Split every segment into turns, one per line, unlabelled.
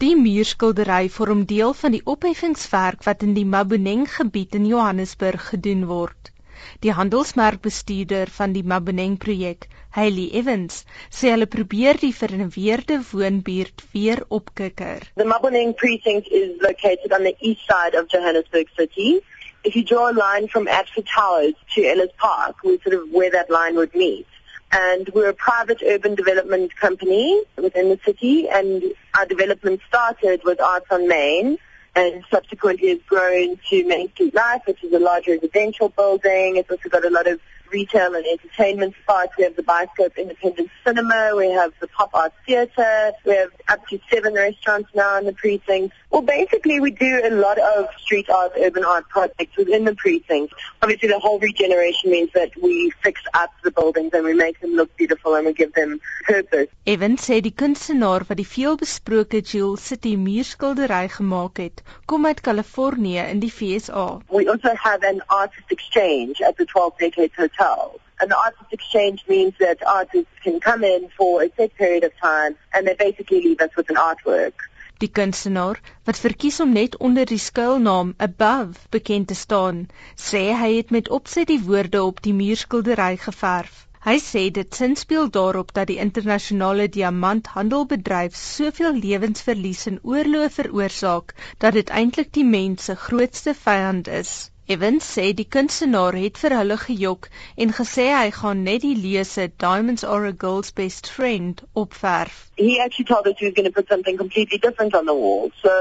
Die muurskildery vorm deel van die opheffingswerk wat in die Maboneng gebied in Johannesburg gedoen word. Die handelsmerkbestuurder van die Maboneng projek, Hailey Evans, sê hulle probeer die vernuweerde woonbuurt weer opkikker.
The Maboneng precinct is located on the east side of Johannesburg city. If you draw a line from Adford Towers to Ellis Park, we sort of where that line would meet. And we're a private urban development company within the city and our development started with Arts on Main and subsequently has grown to Main Street Life, which is a large residential building. It's also got a lot of retail and entertainment spots. We have the Bioscope Independent Cinema. We have the Pop Art Theatre. We have up to seven restaurants now in the precinct. Well, basically, we do a lot of street art, urban art projects within the precinct. Obviously, the whole regeneration means that we fix up the buildings and we make them look beautiful and we give them purpose.
Evans sê die kunstenaar wat die veelbesproke Jewel City muurskildery gemaak het, kom uit Kalifornië in die VSA.
We also have an artist exchange at the 12 Decades Hotel. An artist exchange means that artists can come in for a set period of time and they basically leave us with an artwork.
Die kunstenaar wat verkies om net onder die skuilnaam Above bekend te staan, sê hy het met opset die woorde op die muurskildery geverf. Hy sê dit sinspeel daarop dat die internasionale diamanthandelbedryf soveel lewensverlies en oorloë veroorsaak dat dit eintlik die mens se grootste vyand is. Evans sê die kunstenaar het vir hulle gejok en gesê hy gaan net die lese Diamonds are a girl's best friend opverf.
He actually told us he was going to put something completely different on the wall. So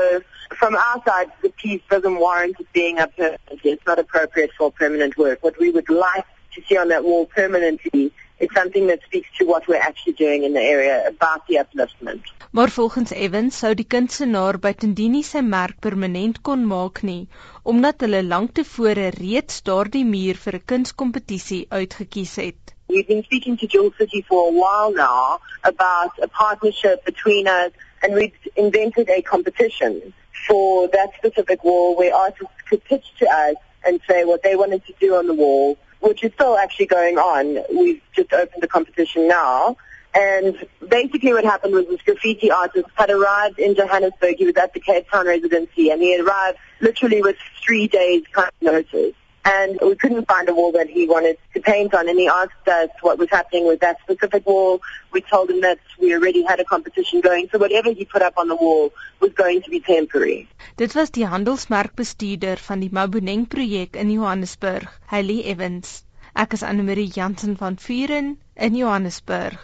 from our side the piece doesn't warrant it being up permanently. It's not appropriate for permanent work. What we would like to see on that wall permanently is something that speaks to what we're actually doing in the area about the upliftment.
Maar volgens Evans sou die kunstenaar bytendien nie sy merk permanent kon maak nie, omdat hulle lank tevore reeds daardie muur vir 'n kunskompetisie uitgekies het.
We've been speaking to Jewel City for a while now about a partnership between us and we've invented a competition for that specific wall where artists could pitch to us and say what they wanted to do on the wall, which is still actually going on. We've just opened the competition now. And basically what happened was this graffiti artist had arrived in Johannesburg. He was at the Cape Town residency and he arrived literally with three days kind of notice. And we couldn't find a wall that he wanted to paint on. And he asked us what was happening with that specific wall. We told him that we already had a competition going. So whatever he put up on the wall was going to be temporary.
Dit was die handelsmerkbestuurder van die Maboneng projek in Johannesburg, Hailey Evans. Ek is Anne Marie Jansen van Vuren in Johannesburg.